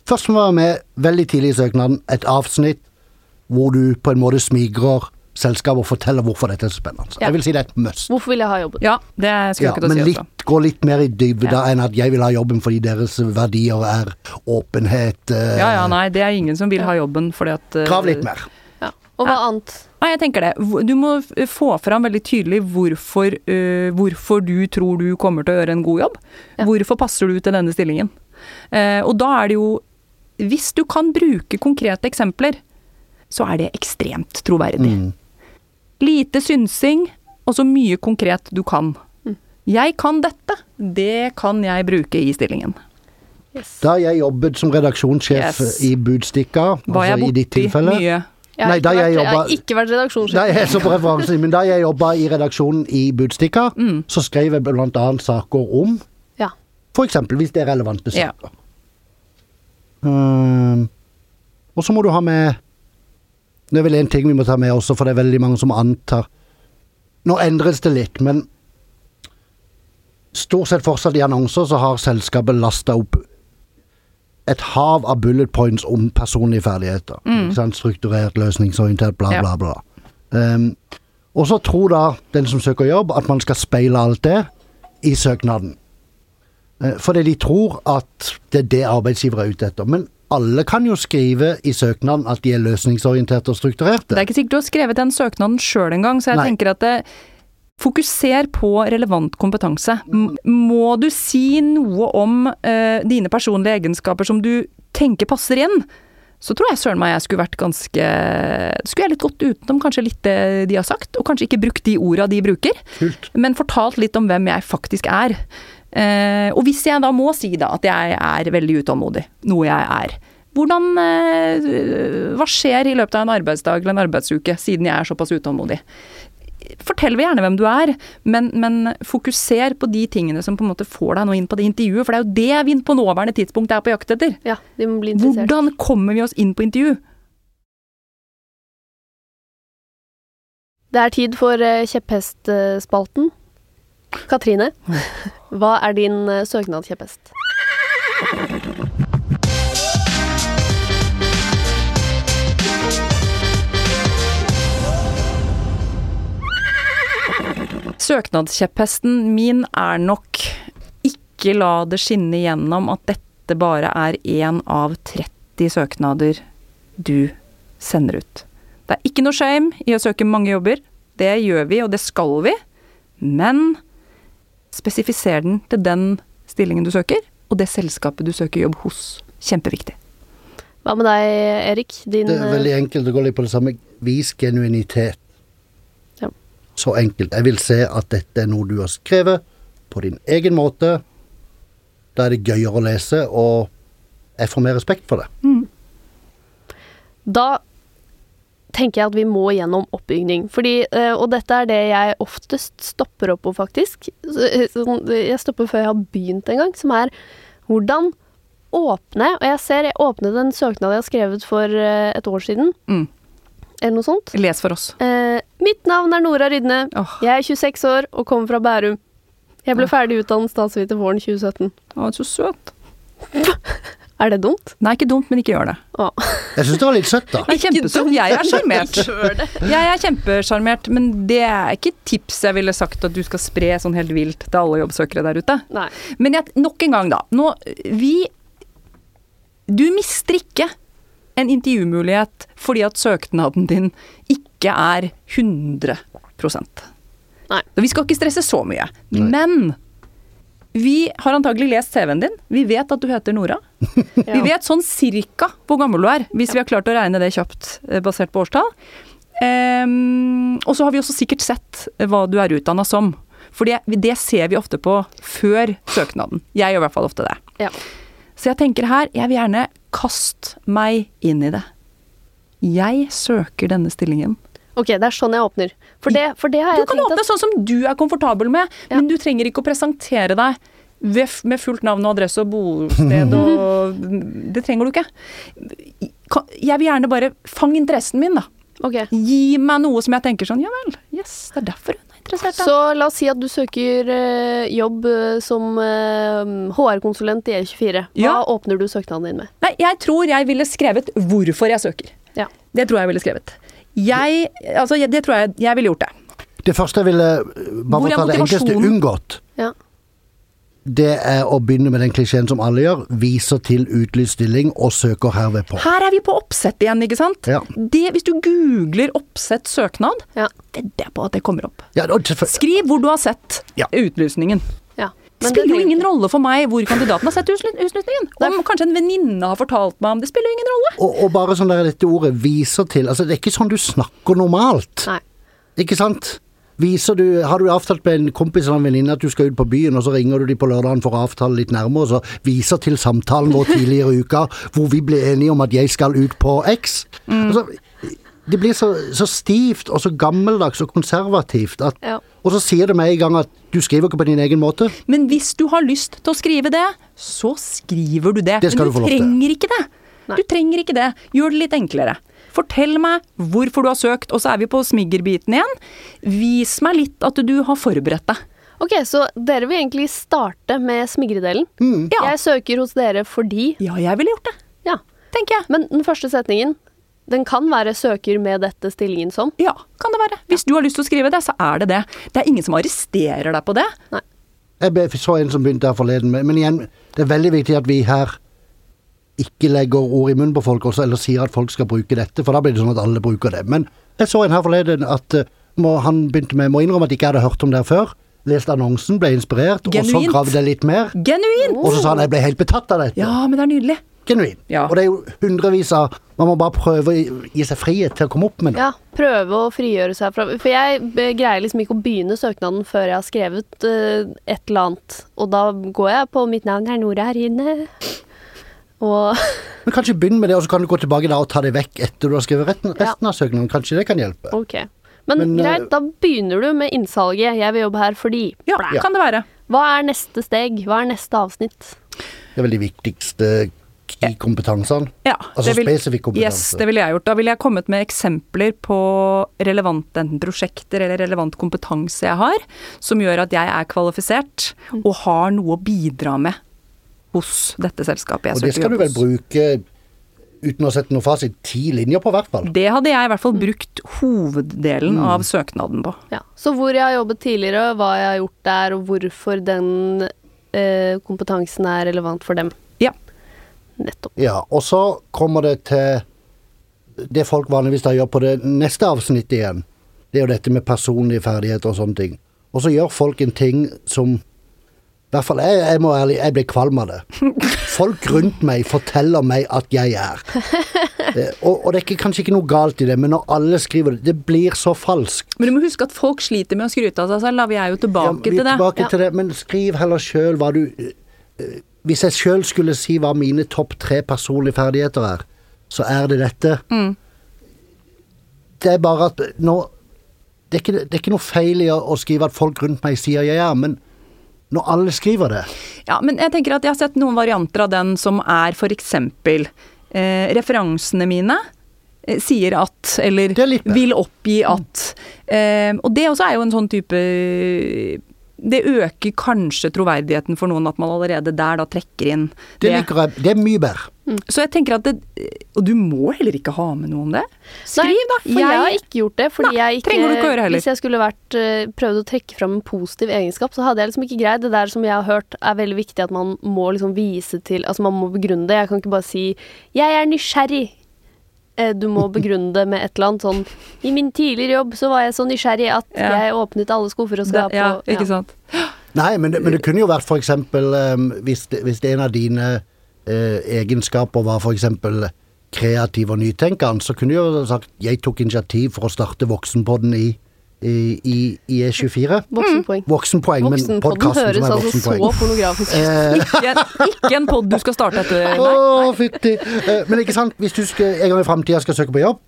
Først som var med veldig tidlig i søknaden, et avsnitt hvor du på en måte smigrer selskapet og forteller hvorfor dette er så spennende. Ja. Jeg vil si det er et must. Hvorfor vil jeg ha jobben? Ja, det skulle Ja, jeg ikke til å si. litt, Altså. gå litt mer i dybda Ja. enn at jeg vil ha jobben fordi deres verdier er åpenhet. eh, Ja ja, nei, det er ingen som vil ha jobben fordi at eh, Krav litt mer. Og hva annet? Nei, jeg tenker det. Du må få fram veldig tydelig hvorfor, uh, hvorfor du tror du kommer til å gjøre en god jobb. Ja. Hvorfor passer du til denne stillingen. Uh, og da er det jo Hvis du kan bruke konkrete eksempler, så er det ekstremt troverdig. Mm. Lite synsing, og så mye konkret du kan. Mm. Jeg kan dette, det kan jeg bruke i stillingen. Yes. Da jeg jobbet som redaksjonssjef Yes. i Budstikka, altså i ditt tilfelle mye? Jeg har, Nei, ikke da vært, jeg jeg har ikke vært redaksjonssjef. Jeg, referansen, men da jeg jobba i redaksjonen i Budstikka, Mm. så skrev jeg blant annet saker om Ja. For eksempel, hvis det er relevante Ja. saker. Ehm, og så må du ha med Det er vel én ting vi må ta med også, for det er veldig mange som antar Nå endres det litt, men stort sett fortsatt i annonser så har selskapet lasta opp et hav av bullet points om personlige ferdigheter. Sant? Strukturert, løsningsorientert, bla, bla, bla. Ehm, og så tror da den som søker jobb, at man skal speile alt det i søknaden. Uh, Fordi de tror at det er det arbeidsgiver er ute etter. Men alle kan jo skrive i søknaden at de er løsningsorienterte og strukturerte. Det er ikke sikkert du har skrevet den søknaden sjøl engang, så jeg Nei. tenker at det, fokuser på relevant kompetanse. Må du si noe om eh, dine personlige egenskaper som du tenker passer inn, så tror jeg søren meg jeg skulle vært ganske Skulle jeg litt gått utenom kanskje litt det de har sagt, og kanskje ikke brukt de orda de bruker, Kult. men fortalt litt om hvem jeg faktisk er. Eh, og hvis jeg da må si da at jeg er veldig utålmodig, noe jeg er, hvordan eh, Hva skjer i løpet av en arbeidsdag eller en arbeidsuke, siden jeg er såpass utålmodig? Fortell vi gjerne hvem du er, men, men fokuser på de tingene som på en måte får deg nå inn på det intervjuet, for det er jo det vi på nåværende tidspunkt er på jakt etter. Ja, de må bli interessert. Hvordan kommer vi oss inn på intervju? Det er tid for eh, kjepphestspalten. Katrine, hva er din søknad søknadskjepphest? Søknadskjepphesten min er nok ikke la det skinne gjennom at dette bare er én av 30 søknader du sender ut. Det er ikke noe shame i å søke mange jobber. Det gjør vi, og det skal vi. Men spesifiser den til den stillingen du søker, og det selskapet du søker jobb hos. Kjempeviktig. Hva med deg, Erik? Din Det er veldig enkelt å gå litt på det samme. Vis genuinitet. Så enkelt. Jeg vil se at dette er noe du har skrevet på din egen måte. Da er det gøyere å lese, og jeg får mer respekt for det. Da tenker jeg at vi må gjennom oppbygning. Fordi, eh, og dette er det jeg oftest stopper opp på, faktisk. Så, eh, sånn, Jeg stopper før jeg har begynt en gang, som er hvordan åpne Og jeg ser jeg åpnet en søknad jeg har skrevet for eh, et år siden, Mm. Eller noe sånt. Les for oss. Eh, mitt navn er Nora Rydne. Oh. Jeg er 26 år og kommer fra Bærum. Jeg ble Åh. ferdig utdannet statsviter våren 2017. å, så søt. Er det dumt? Nei, ikke dumt, men ikke gjør det. Å. Jeg syns det var litt søtt, da. Kjempesøtt. Jeg er sjarmert. Jeg er kjempesjarmert, men det er ikke tips jeg ville sagt at du skal spre sånn helt vilt til alle jobbsøkere der ute. Nei. Men jeg, nok en gang, da. Nå, vi Du mister ikke en intervjumulighet fordi at søknaden din ikke er 100 Nei. Vi skal ikke stresse så mye. Nei. Men vi har antagelig lest CV-en din. Vi vet at du heter Nora. Vi vet sånn cirka hvor gammel du er, hvis vi har klart å regne det kjapt eh, basert på årstall. Um, og så har vi også sikkert sett eh, hva du er utdanna som. For det, det ser vi ofte på før søknaden. Jeg gjør i hvert fall ofte det. Ja. Så jeg tenker her, jeg vil gjerne kaste meg inn i det. Jeg søker denne stillingen. Ok, det er sånn jeg åpner. For det, for det har Du kan tenkt åpne sånn som du er komfortabel med, Ja. men du trenger ikke å presentere deg med fullt navn og adresse og bosted og Det trenger du ikke. Jeg vil gjerne bare Fang interessen min, da. Okay. Gi meg noe som jeg tenker sånn Ja vel, yes, det er derfor hun interessert. Da. Så la oss si at du søker eh, jobb eh, som eh, HR-konsulent i E24. Hva Ja. åpner du søknaden din med? Nei, jeg tror jeg ville skrevet hvorfor jeg søker. Ja. Det tror jeg ville skrevet. Jeg Altså, det tror jeg Jeg ville gjort det. Det første jeg ville, bare Hvor er ta det enkleste, unngått, Ja. Det er å begynne med den klisjeen som alle gjør. Viser til utlyst stilling og søker herved på. Her er vi på oppsett igjen, ikke sant? Ja. Det, hvis du googler oppsett søknad, Ja. vedder jeg på at det kommer opp. Ja, det for... Skriv hvor du har sett Ja. utlysningen. ja. Det spiller jo ingen ikke- rolle for meg hvor kandidaten har sett utlysningen. Om kanskje en venninne har fortalt meg om det, spiller jo ingen rolle. og, og bare sånn der dette ordet viser til Altså, det er ikke sånn du snakker normalt. Nei. Ikke sant? Viser du, Har du avtalt med en kompis eller en venninne at du skal ut på byen, og så ringer du de på lørdagen for å avtale litt nærmere, og så viser til samtalen vår tidligere i uka hvor vi ble enige om at jeg skal ut på X. Altså, det blir så, så stivt og så gammeldags og konservativt at Ja. Og så sier det med en gang at du skriver ikke på din egen måte. Men hvis du har lyst til å skrive det, så skriver du det. Det Men du du trenger ikke det. Nei. Du trenger ikke det. Gjør det litt enklere. Fortell meg hvorfor du har søkt, og så er vi på smiggerbiten igjen. Vis meg litt at du har forberedt deg. Ok, så dere vil egentlig starte med smigredelen. Ja. Jeg søker hos dere fordi ja, jeg ville gjort det, Ja. tenker jeg. Men den første setningen, den kan være 'søker med dette stillingen som'. Ja, kan det være. Hvis du har lyst til å skrive det, så er det det. Det er ingen som arresterer deg på det. Nei. Jeg så en som begynte her forleden, men igjen, det er veldig viktig at vi her ikke legger ord i munnen på folk også, eller sier at folk skal bruke dette, for da blir det sånn at alle bruker det. Men jeg så en her forleden at eh, må, han begynte med, må innrømme at jeg ikke hadde hørt om det før. Leste annonsen, ble inspirert, og så gravde jeg litt mer. Genuint! Og så sa han jeg ble helt betatt av dette. Ja, men det er nydelig. Genuin. Ja. Og det er jo hundrevis av Man må bare prøve å gi- seg frihet til å komme opp med noe. Ja, prøve å frigjøre seg fra For jeg greier liksom ikke å begynne søknaden før jeg har skrevet uh, et eller annet. Og da går jeg på mitt navn er Nora Rine. Og Men kanskje begynn med det, og så kan du gå tilbake da og ta det vekk etter du har skrevet resten, resten av søknaden. Kanskje det kan hjelpe. Okay. Men, Men, eh, greit, da begynner du med innsalget. Jeg vil jobbe her fordi. Ja, Blæ. kan det være. Hva er neste steg? Hva er neste avsnitt? Det er vel de viktigste i kompetansene? Ja, Altså vil- spesifikk kompetanse. Yes, det ville jeg gjort. Da ville jeg kommet med eksempler på relevante enten prosjekter eller relevant kompetanse jeg har, som gjør at jeg er kvalifisert og har noe å bidra med hos dette selskapet jeg Og det skal du vel hos. bruke, uten å sette noe fasit, ti linjer på hvert fall. Det hadde jeg i hvert fall brukt hoveddelen av søknaden på. Ja. Så hvor jeg har jobbet tidligere, hva jeg har gjort der, og hvorfor den eh, kompetansen er relevant for dem. Ja. Nettopp. Ja, og så kommer det til det folk vanligvis da gjør på det neste avsnittet igjen. Det er jo dette med personlige ferdigheter og sånne ting. Og så gjør folk en ting som hvert fall jeg, jeg må ærlig, jeg blir kvalm av det. Folk rundt meg forteller meg at jeg er. Eh, Og, og det er ikke, kanskje ikke noe galt i det, men når alle skriver det, det blir så falskt. Men du må huske at folk sliter med å skryte av seg selv, da. Vi er jo tilbake Ja, vi er til det. tilbake Ja. til det, men skriv heller sjøl hva du eh, Hvis jeg sjøl skulle si hva mine topp tre personlige ferdigheter er, så er det dette. Mm. Det er bare at nå det er, ikke, det er ikke noe feil i å skrive at folk rundt meg sier jeg er, men når alle skriver det Ja, men jeg tenker at jeg har sett noen varianter av den som er for eksempel eh, referansene mine eh, sier at, eller er vil oppgi at. Eh, og det også er jo en sånn type Det øker kanskje troverdigheten for noen at man allerede der da trekker inn Det liker jeg. Det er mye bedre. Så jeg tenker at det Og du må heller ikke ha med noe om det. Skriv, da. For jeg, har ikke gjort det. Fordi Nei, jeg ikke, trenger du ikke gjøre heller. Hvis jeg skulle vært, eh, prøvd å trekke fram en positiv egenskap, så hadde jeg liksom ikke greid det der som jeg har hørt er veldig viktig at man må liksom vise til Altså man må begrunne det. Jeg kan ikke bare si 'jeg er nysgjerrig'. Eh, Du må begrunne det med et eller annet sånn 'I min tidligere jobb så var jeg så nysgjerrig at Ja. jeg åpnet alle skuffer og skap'. Ja, og- ikke sant. Nei, men det, men det kunne jo vært for eksempel um, hvis, det, hvis det en av dine uh, egenskaper var for eksempel kreativ og nytenkende, så kunne du jo sagt jeg tok initiativ for å starte Voksenpodden i, i, i, i E24. Voksenpoeng. Voksenpoeng, men podkasten høres som er altså så pornografisk ut. Eh, Ikke, ikke en pod du skal starte etter. Å, Nei. fytti. Eh, Men ikke sant, hvis du skal, en gang i framtida skal søke på jobb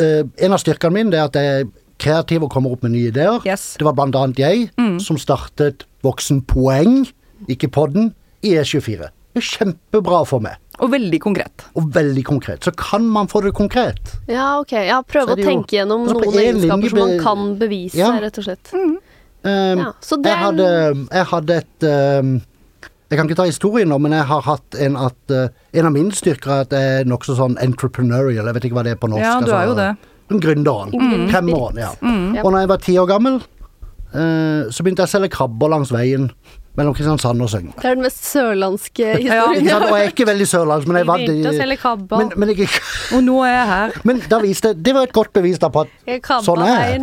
eh, En av styrkene mine er at jeg er kreativ og kommer opp med nye ideer. Yes. Det var blant annet jeg som startet Voksenpoeng, ikke podden, i E24. Det er kjempebra for meg, Og veldig konkret. og veldig konkret. Så kan man få det konkret. Ja, ok. Ja, prøve å tenke gjennom altså, noen egenskaper som man kan bevise, Ja. rett og slett. Um, Ja, så det jeg, hadde, jeg hadde et um, Jeg kan ikke ta historien nå, men jeg har hatt en at uh, En av mine styrker er at jeg er nokså sånn entrepreneurial. Jeg vet ikke hva det er på norsk. Ja, du er jo det. En gründeren. Mm. Femmeren, ja. Mm. Og når jeg var ti år gammel, uh, så begynte jeg å selge krabber langs veien mellom Kristiansand og Søgne. Det er den mest sørlandske historien. Sant? Og jeg er ikke veldig sørlandsk, men jeg var det men, men, jeg, Og nå er jeg her. men da viste Det var et godt bevis da på at Sånn er jeg.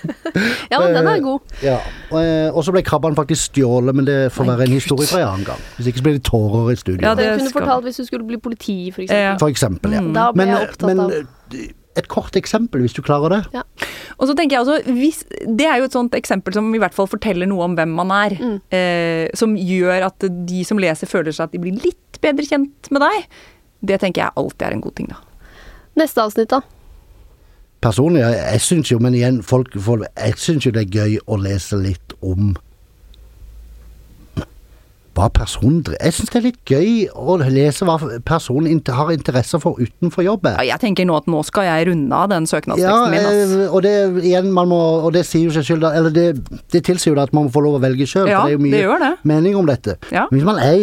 ja, men den er god. Ja. Og, eh, så ble krabben faktisk stjålet, men det får være en historie fra en annen gang. Hvis ikke så blir det tårer i studio. Ja, Det kunne du fortalt hvis du skulle bli politi, for eksempel. For eksempel, ja. Da ble jeg opptatt av eh, et kort eksempel, hvis du klarer det. ja. Og så tenker jeg også, hvis, Det er jo et sånt eksempel som i hvert fall forteller noe om hvem man er. Mm. Eh, som gjør at de som leser, føler seg at de blir litt bedre kjent med deg. Det tenker jeg alltid er en god ting, da. Neste avsnitt, da. Personlig, jeg, jeg syns jo, men igjen, folk, folk Jeg syns jo det er gøy å lese litt om hva personen Jeg syns det er litt gøy å lese hva personen har interesse for utenfor jobbet. Ja, jeg tenker nå at nå skal jeg runde av den Ja, min. ass. eh, og det igjen, man må Og det sier jo seg selv Eller det, det tilsier jo at man må få lov å velge sjøl, Ja, for det er jo mye det det. mening om dette. Ja. Hvis man er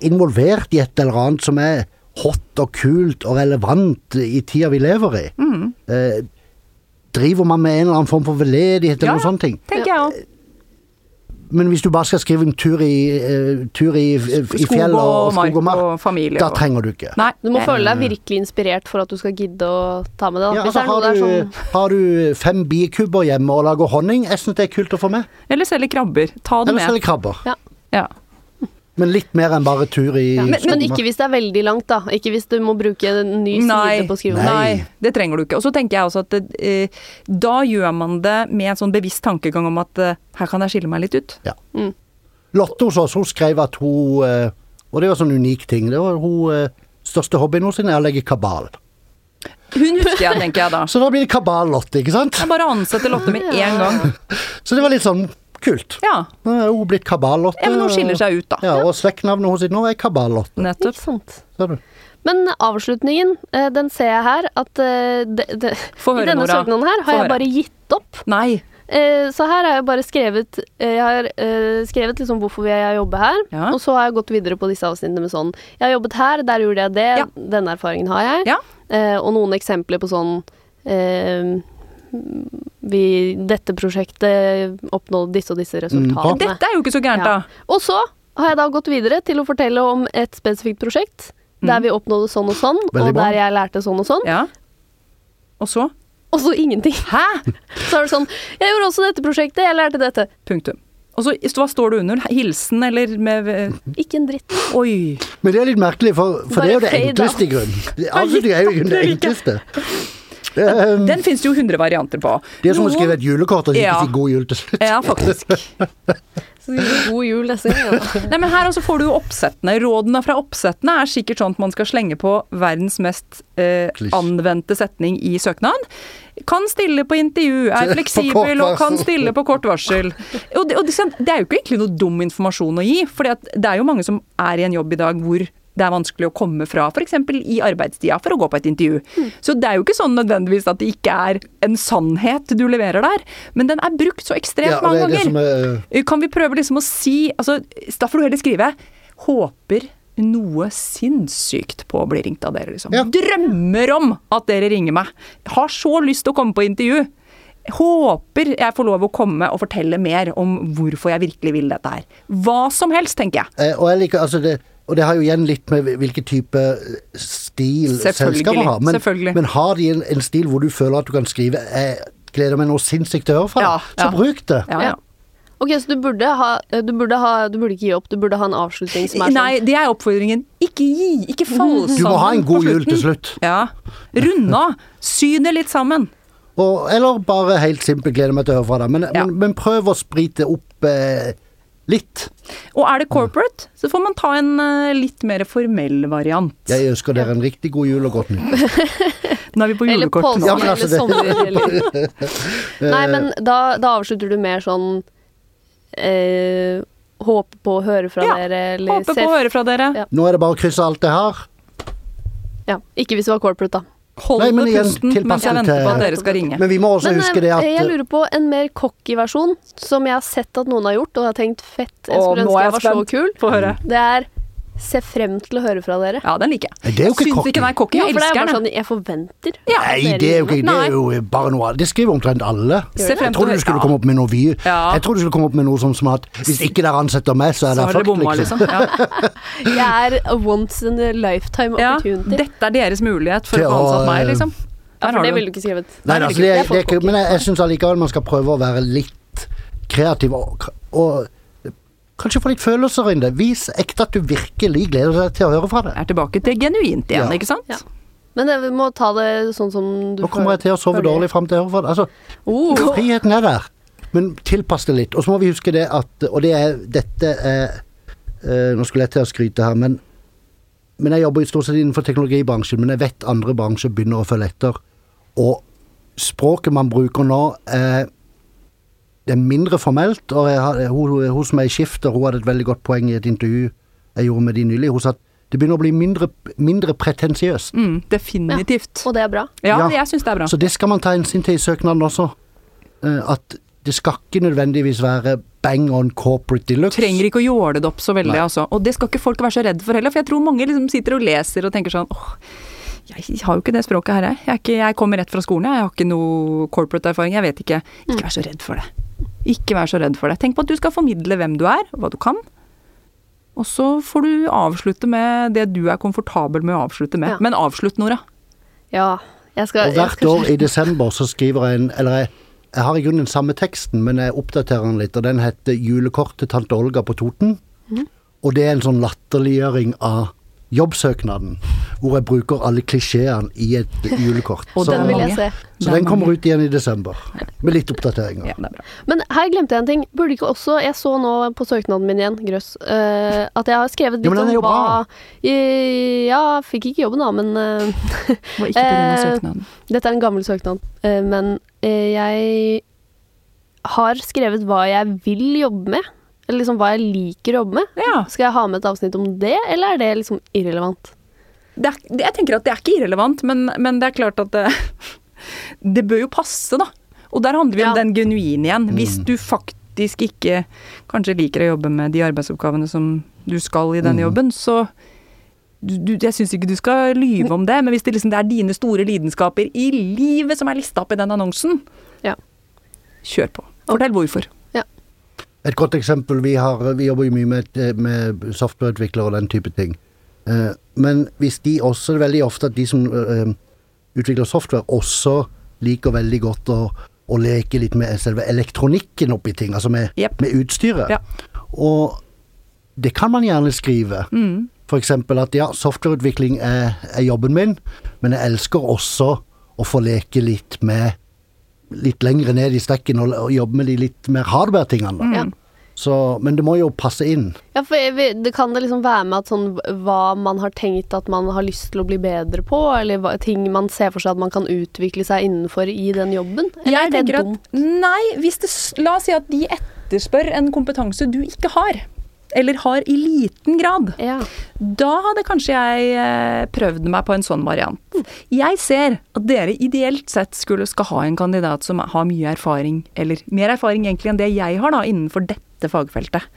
involvert i et eller annet som er hot og kult og relevant i tida vi lever i, Mm. eh, driver man med en eller annen form for veldedighet eller Ja, noen sånne ting. Tenker jeg òg. Men hvis du bare skal skrive en tur i, uh, tur i, i fjell og, og skog og mark, og familie. da og- trenger du ikke. Nei. Du må eh, føle deg virkelig inspirert for at du skal gidde å ta med det. Da. Ja, altså, har, du, sånn... har du fem bikubber hjemme og lager honning, jeg syns det er kult å få med. Eller selge krabber. Ta det Eller med. selge krabber. Ja. Ja. Men litt mer enn bare tur i ja. men, men ikke hvis det er veldig langt, da. Ikke hvis du må bruke en ny Nei, side på å skrive. Nei. nei, det trenger du ikke. Og så tenker jeg også at eh, da gjør man det med en sånn bevisst tankegang om at eh, her kan jeg skille meg litt ut. Mm. Lotte hos oss, hun skrev at hun eh, Og det var en sånn unik ting. Det var hun eh, største hobbyen hennes er å legge kabal. Hun husker jeg, tenker jeg da. Så da blir det kabal-Lotte, ikke sant? Jeg bare ansetter Lotte med en gang. Så det var litt sånn kult. Ja, Nå er hun blitt kabal-Lotte. ja men hun skiller seg ut, da. Ja, og slektnavnet hennes nå er kabal-Lotte. Nettopp. Ikke sant. Ser du? Men avslutningen, eh, den ser jeg her at de, de, det, Få I denne Nora. søknaden her har jeg bare gitt opp. Nei. Eh, Så her har jeg bare skrevet eh, Jeg har eh, skrevet liksom hvorfor vil jeg jobbe her, Ja. og så har jeg gått videre på disse avsnittene med sånn Jeg har jobbet her, der gjorde jeg det, Ja. denne erfaringen har jeg. Ja. Eh, og noen eksempler på sånn eh, vi, Dette prosjektet oppnådde disse og disse resultatene. Dette er jo ikke så gærent, Ja. da. Og så har jeg da gått videre til å fortelle om et spesifikt prosjekt der vi oppnådde sånn og sånn, Veldig og bra. der jeg lærte sånn og sånn, Ja. Og så? og så ingenting. Hæ? Så er det sånn Jeg gjorde også dette prosjektet, jeg lærte dette. Punktum. Og så hva står det under? Hilsen, eller med Ikke en dritt. Oi. Men det er litt merkelig, for, for det er jo det enkleste i grunnen. Det- Altså, det er jo det enkleste. Um, Den fins det jo 100 varianter på. det er som å skrive et julekort og ikke Ja. si god jul til slutt. Ja, faktisk. Så god jul neste gang. Ja. Nei, men Her også får du jo oppsettene. Rådene fra oppsettene er sikkert sånn at man skal slenge på verdens mest eh, anvendte setning i søknad. Kan stille på intervju, er fleksibel og kan stille på kort varsel. Og det, og det, det er jo ikke egentlig noe dum informasjon å gi, for det er jo mange som er i en jobb i dag hvor det er vanskelig å komme fra, f.eks. i arbeidstida for å gå på et intervju. Så det er jo ikke sånn nødvendigvis at det ikke er en sannhet du leverer der, men den er brukt så ekstremt Ja, mange er ganger. som er Eh, Kan vi prøve liksom å si altså, Da får du heller skrive 'Håper noe sinnssykt på å bli ringt av dere', liksom. Ja. Drømmer om at dere ringer meg. Har så lyst til å komme på intervju. Håper jeg får lov å komme og fortelle mer om hvorfor jeg virkelig vil dette her. Hva som helst, tenker jeg. Eh, Og jeg liker, altså det, og det har jo igjen litt med hvilken type stil Selvfølgelig, selskapet har. Men, men har de en, en stil hvor du føler at du kan skrive jeg gleder meg noe sinnssykt til å høre fra Ja, så ja. bruk det. Ja, ja. Ok, så du burde ha Du burde, ha, du burde ikke gi opp, du burde ha en avslutning som er sånn Nei, det er oppfordringen. Ikke gi, ikke fall sammen Du må ha en god jul til slutt. Ja. Runde av. Sy det litt sammen. Og, eller bare helt simpelt gleder meg til å høre fra deg. Men, Ja. men, men prøv å sprite opp eh, litt. Og er det corporate, så får man ta en eh, litt mer formell variant. Jeg ønsker dere en riktig god jul og godt nytt. Nå er vi på Eller julekort påske, nå. Ja, men altså eller sommer, eller Nei, men da, da avslutter du mer sånn eh, Håpe på å høre fra Ja, dere, eller Håpe på å høre fra dere. Ja. Nå er det bare å krysse alt det her. Ja, ikke hvis du var corporate, da. Men igjen, pusten mens jeg venter på at dere skal ringe. Men vi må også Men huske eh, det at jeg lurer på en mer cocky versjon, som jeg har sett at noen har gjort, og jeg har tenkt fett, jeg skulle ønske jeg jeg var så kul. Få høre. Det er Ser frem til å høre fra dere. Ja, den liker jeg. Det er jo ikke Syns ikke den er cocky, jeg for det er elsker bare den. sånn jeg forventer. Ja. Nei, det er jo ikke Det er jo bare noe Det skriver omtrent alle. Se frem Jeg trodde du skulle komme opp med noe vi Ja. Jeg trodde du skulle komme opp med noe som, som at hvis ikke dere ansetter meg, så er det fucked, bomma, liksom. liksom. Ja. Jeg er a once in a lifetime ja, opportunity. dette er deres mulighet for Til å få ansatt meg, eh, liksom. ja, for det ville du ikke skrevet. Nei, Nei, altså, det det, er det, er men jeg, jeg syns allikevel man skal prøve å være litt kreativ og, og kanskje få litt følelser inn det. Vis ekte at du virkelig gleder deg til å høre fra det. Er tilbake til genuint igjen, Ja. ikke sant? Ja. Men vi må ta det sånn som du Nå kommer jeg til å sove føler. dårlig fram til å høre fra deg. Altså, Oh. friheten er der, men tilpass det litt. Og så må vi huske det at Og det er dette er eh, Nå skulle jeg til å skryte her, men men jeg jobber i stort sett innenfor teknologibransjen, men jeg vet andre bransjer begynner å følge etter. Og språket man bruker nå, er, det er mindre formelt. Og jeg har, hun, hun som er i skifter, hun hadde et veldig godt poeng i et intervju jeg gjorde med de nylig. Hun sa at det begynner å bli mindre, mindre pretensiøst. Mm, definitivt. Og det er bra. Ja, Ja. jeg syns det er bra. Så det skal man ta hensyn til i søknaden også. Eh, At det skal ikke nødvendigvis være bang on corporate deluxe. Trenger ikke å jåle det opp så veldig, Nei. altså. Og det skal ikke folk være så redd for heller, for jeg tror mange liksom sitter og leser og tenker sånn åh, jeg har jo ikke det språket her, jeg. Jeg, er ikke, jeg kommer rett fra skolen, jeg. jeg har ikke noe corporate erfaring, jeg vet ikke. Ikke vær så redd for det. Ikke vær så redd for det. Tenk på at du skal formidle hvem du er, hva du kan. Og så får du avslutte med det du er komfortabel med å avslutte med. Ja. Men avslutt, Nora. Ja. Jeg skal, Og hvert skal år i desember så skriver jeg en Eller jeg, jeg har i grunnen den samme teksten, men jeg oppdaterer den litt. Og den heter 'Julekort til tante Olga på Toten'. Mm. Og det er en sånn latterliggjøring av jobbsøknaden, hvor jeg bruker alle klisjeene i et julekort. Og så, Den vil jeg se. så den kommer ut igjen i desember, med litt oppdateringer. Ja, det bra. Men her glemte jeg en ting. Burde ikke også Jeg så nå på søknaden min igjen, grøss, uh, at jeg har skrevet Ja, litt jo om hva Ja, fikk ikke jobben da, men uh, var ikke pga. Eh, søknaden. Dette er en gammel søknad. eh, men eh, jeg har skrevet hva jeg vil jobbe med. Eller liksom hva jeg liker å jobbe med. Ja. Skal jeg ha med et avsnitt om det, eller er det liksom irrelevant? det er, jeg tenker at det er ikke irrelevant, men, men det er klart at det, det bør jo passe, da. Og der handler vi Ja. om den genuine igjen. Mm. Hvis du faktisk ikke kanskje liker å jobbe med de arbeidsoppgavene som du skal i den Mm. jobben, så du, du, Jeg syns ikke du skal lyve om det, men hvis det, liksom, det er dine store lidenskaper i livet som er lista opp i den annonsen, Ja. kjør på. Fortell hvorfor. Et godt eksempel, vi, har, vi jobber jo mye med, med softwareutviklere og den type ting. Eh, men hvis de også, det er veldig ofte at de som eh, utvikler software, også liker veldig godt å, å leke litt med selve elektronikken oppi ting, altså med, yep. med utstyret. Ja. Og det kan man gjerne skrive. Mm. Eksempel at ja, softwareutvikling er, er jobben min, men jeg elsker også å få leke litt med litt lengre ned i stekken og, og jobbe med de litt mer hardware-tingene. Mm. Så, men det må jo passe inn. Ja, for det kan det liksom være med at sånn hva man har tenkt at man har lyst til å bli bedre på, eller hva, ting man ser for seg at man kan utvikle seg innenfor i den jobben? Eller Jeg er det dumt? at Nei, hvis det, la oss si at de etterspør en kompetanse du ikke har. Eller har i liten grad. Ja. Da hadde kanskje jeg eh, prøvd meg på en sånn variant. Jeg ser at dere ideelt sett skulle skal ha en kandidat som har mye erfaring, eller mer erfaring egentlig enn det jeg har da, innenfor dette fagfeltet.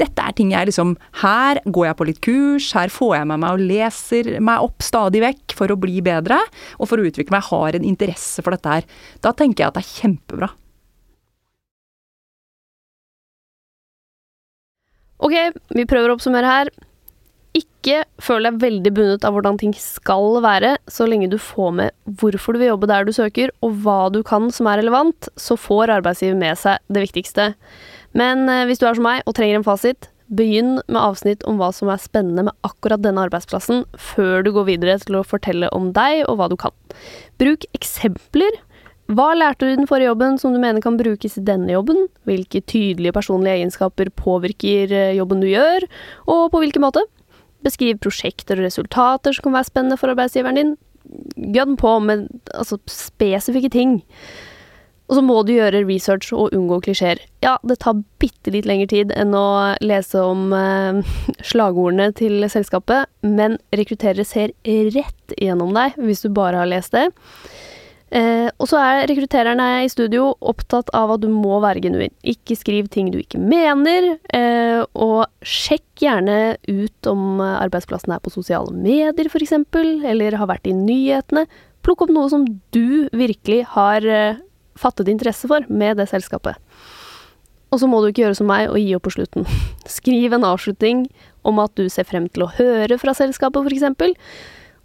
Dette er ting jeg liksom Her går jeg på litt kurs, her får jeg med meg og leser meg opp stadig vekk for å bli bedre, og for å utvikle meg. Jeg har en interesse for dette her. Da tenker jeg at det er kjempebra. Ok, vi prøver å oppsummere her. Ikke føl deg veldig bundet av hvordan ting skal være, så lenge du får med hvorfor du vil jobbe der du søker, og hva du kan som er relevant, så får arbeidsgiver med seg det viktigste. Men eh, hvis du er som meg og trenger en fasit, begynn med avsnitt om hva som er spennende med akkurat denne arbeidsplassen, før du går videre til å fortelle om deg og hva du kan. Bruk eksempler. Hva lærte du i den forrige jobben som du mener kan brukes i denne jobben? Hvilke tydelige personlige egenskaper påvirker eh, jobben du gjør, og på hvilken måte? Beskriv prosjekter og resultater som kan være spennende for arbeidsgiveren din. Gønn på med altså, spesifikke ting. Og så må du gjøre research og unngå klisjeer. Ja, det tar bitte litt lengre tid enn å lese om eh, slagordene til selskapet, men rekrutterere ser rett gjennom deg hvis du bare har lest det. Eh, og så er rekruttererne i studio opptatt av at du må være genuin. Ikke skriv ting du ikke mener, eh, og sjekk gjerne ut om arbeidsplassen er på sosiale medier f.eks., eller har vært i nyhetene. Plukk opp noe som du virkelig har eh, fattet interesse for med det selskapet. Og så må du ikke gjøre som meg og gi opp på slutten. Skriv en avslutning om at du ser frem til å høre fra selskapet, f.eks.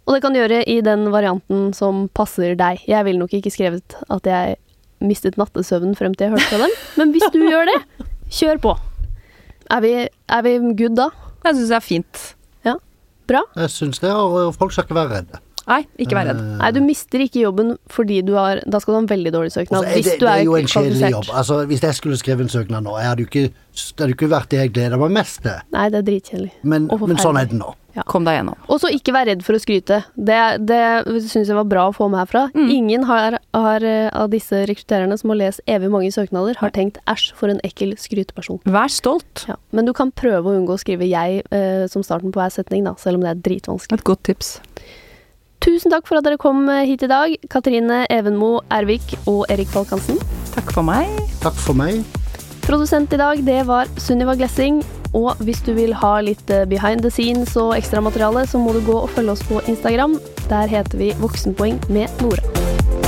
Og det kan du gjøre i den varianten som passer deg. Jeg ville nok ikke skrevet at jeg mistet nattesøvnen frem til jeg hørte fra dem, men hvis du gjør det, kjør på. Er vi, er vi good da? Jeg syns det er fint. Ja. Bra. Jeg syns det, og folk skal ikke være redde. Nei, ikke vær redd. Nei, du mister ikke jobben fordi du har Da skal du ha en veldig dårlig søknad. Altså, hvis det, du det er, er jo en kjedelig jobb. Altså, hvis jeg skulle skrevet en søknad nå, hadde jo ikke, det hadde ikke vært det jeg gleder meg mest til. Nei, det er dritkjedelig. Men, men sånn er det nå. Kom deg gjennom. Og så ikke vær redd for å skryte. Det, det syns jeg var bra å få med herfra. Mm. Ingen har, har eh, av disse rekruttererne som har lest evig mange søknader, har tenkt æsj, for en ekkel skryteperson. Vær stolt. Ja. Men du kan prøve å unngå å skrive 'jeg' eh, som starten på hver setning, da, selv om det er dritvanskelig. Et godt tips. Tusen takk for at dere kom eh, hit i dag, Katrine Evenmo Ervik og Erik Falk Hansen. Takk for meg. Takk for meg. Produsent i dag, det var Sunniva Glessing. Og hvis du vil ha litt eh, behind the scenes og ekstramateriale, så må du gå og følge oss på Instagram. Der heter vi Voksenpoeng med Nora.